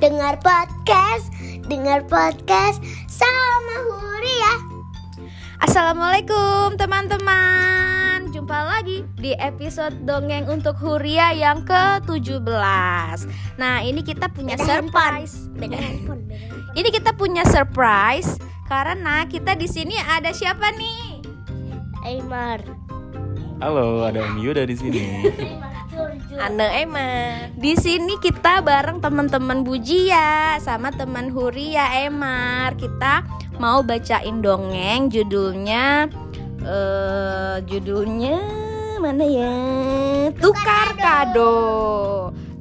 dengar podcast, dengar podcast sama Huria. Assalamualaikum teman-teman Jumpa lagi di episode Dongeng untuk Huria yang ke-17 Nah ini kita punya Beda surprise Beda handphone, beda handphone. Ini kita punya surprise Karena kita di sini ada siapa nih? Aymar. Halo, ada Om Yuda di sini. Ane Emma. Di sini kita bareng teman-teman Bujia sama teman Huria Emar. Kita mau bacain dongeng judulnya eh judulnya mana ya? Tukar kado.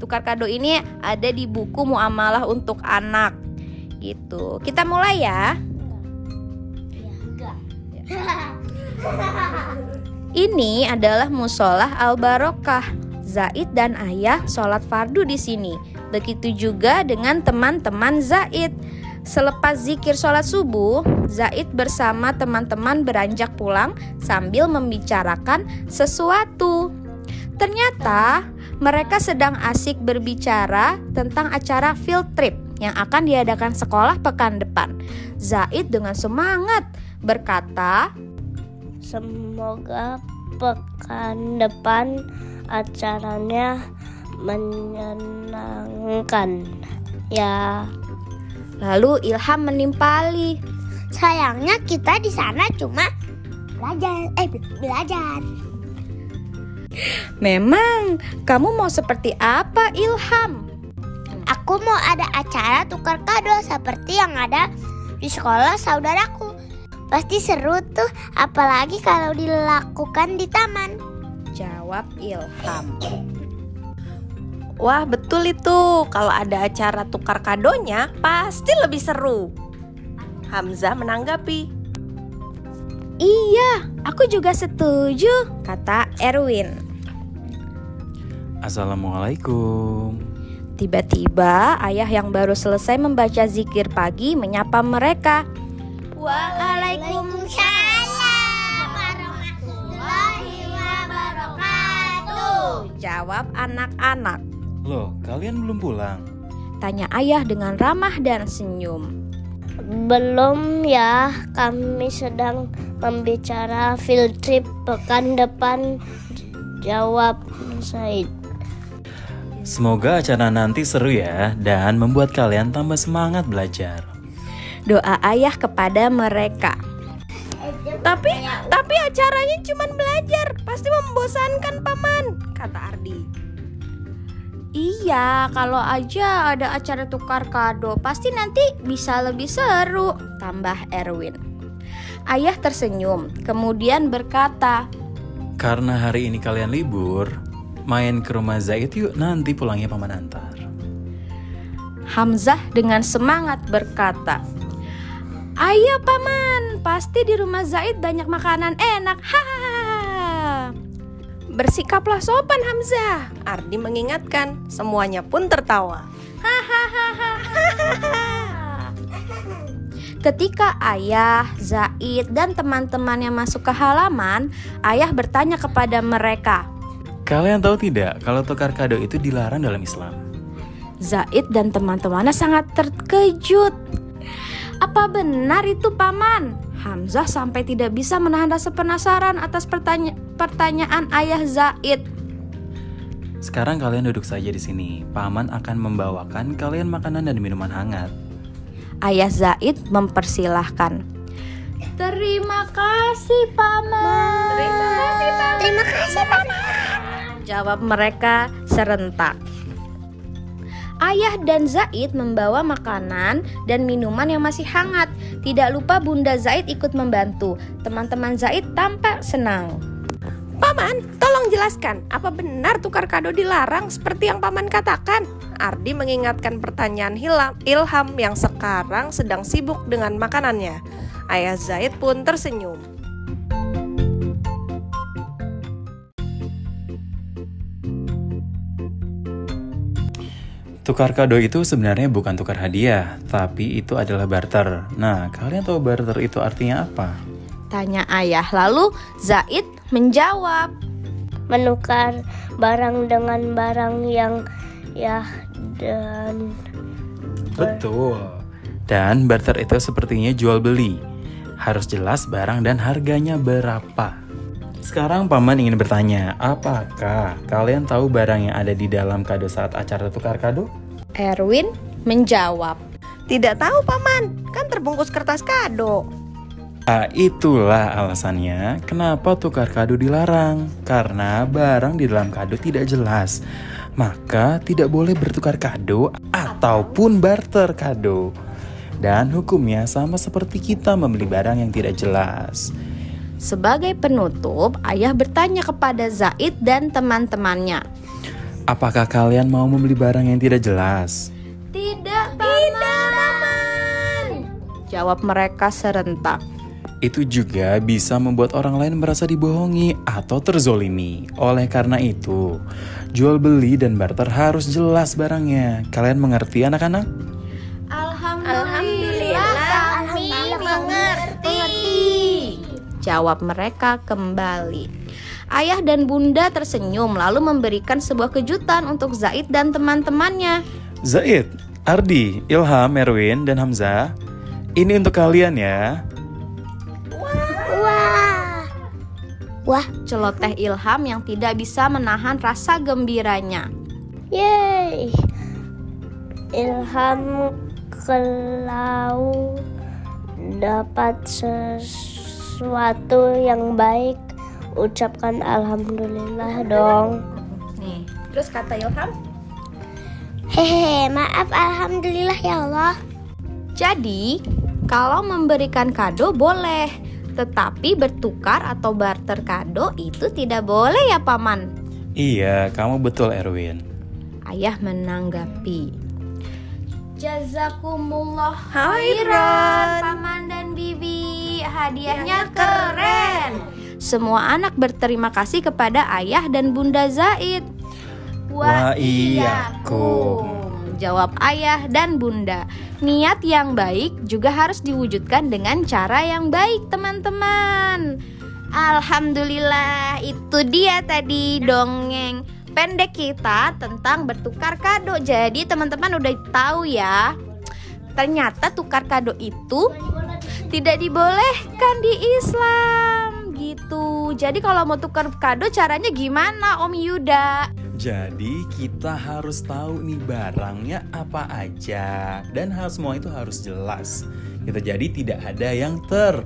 Tukar kado ini ada di buku Muamalah untuk Anak. Gitu. Kita mulai ya. Ini adalah musolah Al Barokah. Zaid dan ayah sholat fardu di sini. Begitu juga dengan teman-teman Zaid. Selepas zikir sholat subuh, Zaid bersama teman-teman beranjak pulang sambil membicarakan sesuatu. Ternyata mereka sedang asik berbicara tentang acara field trip yang akan diadakan sekolah pekan depan. Zaid dengan semangat berkata, Semoga pekan depan acaranya menyenangkan. Ya, Lalu Ilham menimpali. sayangnya kita di sana cuma belajar. Eh, be- belajar. Memang, kamu mau seperti apa Ilham? Aku mau ada acara tukar kado seperti yang ada di sekolah saudaraku. Pasti seru tuh, apalagi kalau dilakukan di taman. Jawab Ilham. Wah betul itu, kalau ada acara tukar kadonya pasti lebih seru. Hamzah menanggapi. Iya, aku juga setuju, kata Erwin. Assalamualaikum. Tiba-tiba ayah yang baru selesai membaca zikir pagi menyapa mereka. Waalaikumsalam Jawab anak-anak. Loh, kalian belum pulang? Tanya ayah dengan ramah dan senyum. Belum ya, kami sedang membicara field trip pekan depan. Jawab Said. Semoga acara nanti seru ya dan membuat kalian tambah semangat belajar. Doa ayah kepada mereka. Tapi tapi acaranya cuma belajar, pasti membosankan paman, kata Ardi. Iya, kalau aja ada acara tukar kado, pasti nanti bisa lebih seru, tambah Erwin. Ayah tersenyum, kemudian berkata, Karena hari ini kalian libur, main ke rumah Zaid yuk nanti pulangnya paman antar. Hamzah dengan semangat berkata, Ayo paman, pasti di rumah Zaid banyak makanan enak. Hahaha. Bersikaplah sopan Hamzah. Ardi mengingatkan, semuanya pun tertawa. Hahaha. Ketika ayah, Zaid, dan teman-temannya masuk ke halaman, ayah bertanya kepada mereka, Kalian tahu tidak kalau tukar kado itu dilarang dalam Islam? Zaid dan teman-temannya sangat terkejut. Apa benar itu paman? Hamzah sampai tidak bisa menahan rasa penasaran atas pertanya- pertanyaan ayah Zaid. Sekarang kalian duduk saja di sini. Paman akan membawakan kalian makanan dan minuman hangat. Ayah Zaid mempersilahkan. Terima kasih paman. Terima kasih paman. Terima kasih, Paman. Jawab mereka serentak. Ayah dan Zaid membawa makanan dan minuman yang masih hangat. Tidak lupa Bunda Zaid ikut membantu. Teman-teman Zaid tampak senang. Paman, tolong jelaskan, apa benar tukar kado dilarang seperti yang paman katakan? Ardi mengingatkan pertanyaan Hilam, Ilham yang sekarang sedang sibuk dengan makanannya. Ayah Zaid pun tersenyum. Tukar kado itu sebenarnya bukan tukar hadiah, tapi itu adalah barter. Nah, kalian tahu barter itu artinya apa? Tanya ayah. Lalu Zaid menjawab. menukar barang dengan barang yang ya dan Betul. Dan barter itu sepertinya jual beli. Harus jelas barang dan harganya berapa. Sekarang paman ingin bertanya, apakah kalian tahu barang yang ada di dalam kado saat acara tukar kado? Erwin menjawab. Tidak tahu paman, kan terbungkus kertas kado. Nah, itulah alasannya kenapa tukar kado dilarang. Karena barang di dalam kado tidak jelas. Maka tidak boleh bertukar kado ataupun barter kado. Dan hukumnya sama seperti kita membeli barang yang tidak jelas. Sebagai penutup, ayah bertanya kepada Zaid dan teman-temannya. Apakah kalian mau membeli barang yang tidak jelas? Tidak, paman. Jawab mereka serentak. Itu juga bisa membuat orang lain merasa dibohongi atau terzolimi. Oleh karena itu, jual beli dan barter harus jelas barangnya. Kalian mengerti anak-anak? Jawab mereka kembali. Ayah dan bunda tersenyum lalu memberikan sebuah kejutan untuk Zaid dan teman-temannya. Zaid, Ardi, Ilham, Erwin, dan Hamzah. Ini untuk kalian ya. Wah. Wah, Celoteh Ilham yang tidak bisa menahan rasa gembiranya. yeay. Ilham kalau dapat sesuatu yang baik, ucapkan alhamdulillah dong. Nih, terus kata Ilham, Hehehe, maaf alhamdulillah ya Allah. Jadi, kalau memberikan kado boleh, tetapi bertukar atau barter kado itu tidak boleh ya paman. Iya, kamu betul Erwin. Ayah menanggapi. Jazakumullah Khairan. paman. Hadiahnya keren. Semua anak berterima kasih kepada ayah dan bunda Zaid. Wa. Jawab ayah dan bunda. Niat yang baik juga harus diwujudkan dengan cara yang baik, teman-teman. Alhamdulillah, itu dia tadi dongeng pendek kita tentang bertukar kado. Jadi, teman-teman udah tahu ya. Ternyata tukar kado itu tidak dibolehkan di Islam gitu. Jadi kalau mau tukar kado caranya gimana Om Yuda? Jadi kita harus tahu nih barangnya apa aja dan hal semua itu harus jelas. Gitu. Jadi tidak ada yang ter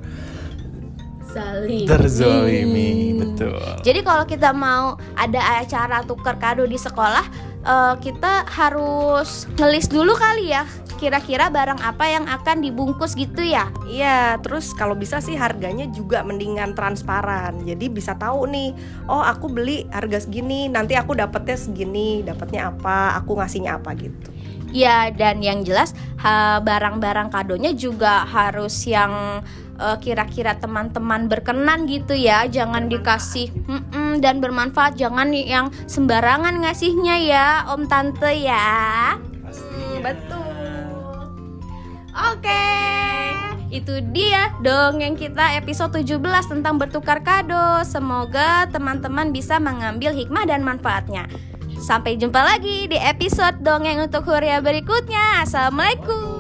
Zalimi. terzolimi, betul. Jadi kalau kita mau ada acara tukar kado di sekolah, eh, kita harus ngelis dulu kali ya. Kira-kira barang apa yang akan dibungkus gitu ya? Iya, terus kalau bisa sih harganya juga mendingan transparan. Jadi bisa tahu nih, oh aku beli harga segini, nanti aku dapetnya segini, dapatnya apa, aku ngasihnya apa gitu. Ya, dan yang jelas barang-barang kadonya juga harus yang eh, kira-kira teman-teman berkenan gitu ya. Jangan dikasih "Mm-mm," dan bermanfaat. Jangan yang sembarangan ngasihnya ya, Om Tante ya. Betul. Oke. Itu dia dongeng kita episode 17 tentang bertukar kado. Semoga teman-teman bisa mengambil hikmah dan manfaatnya. Sampai jumpa lagi di episode dongeng untuk Huria berikutnya. Assalamualaikum.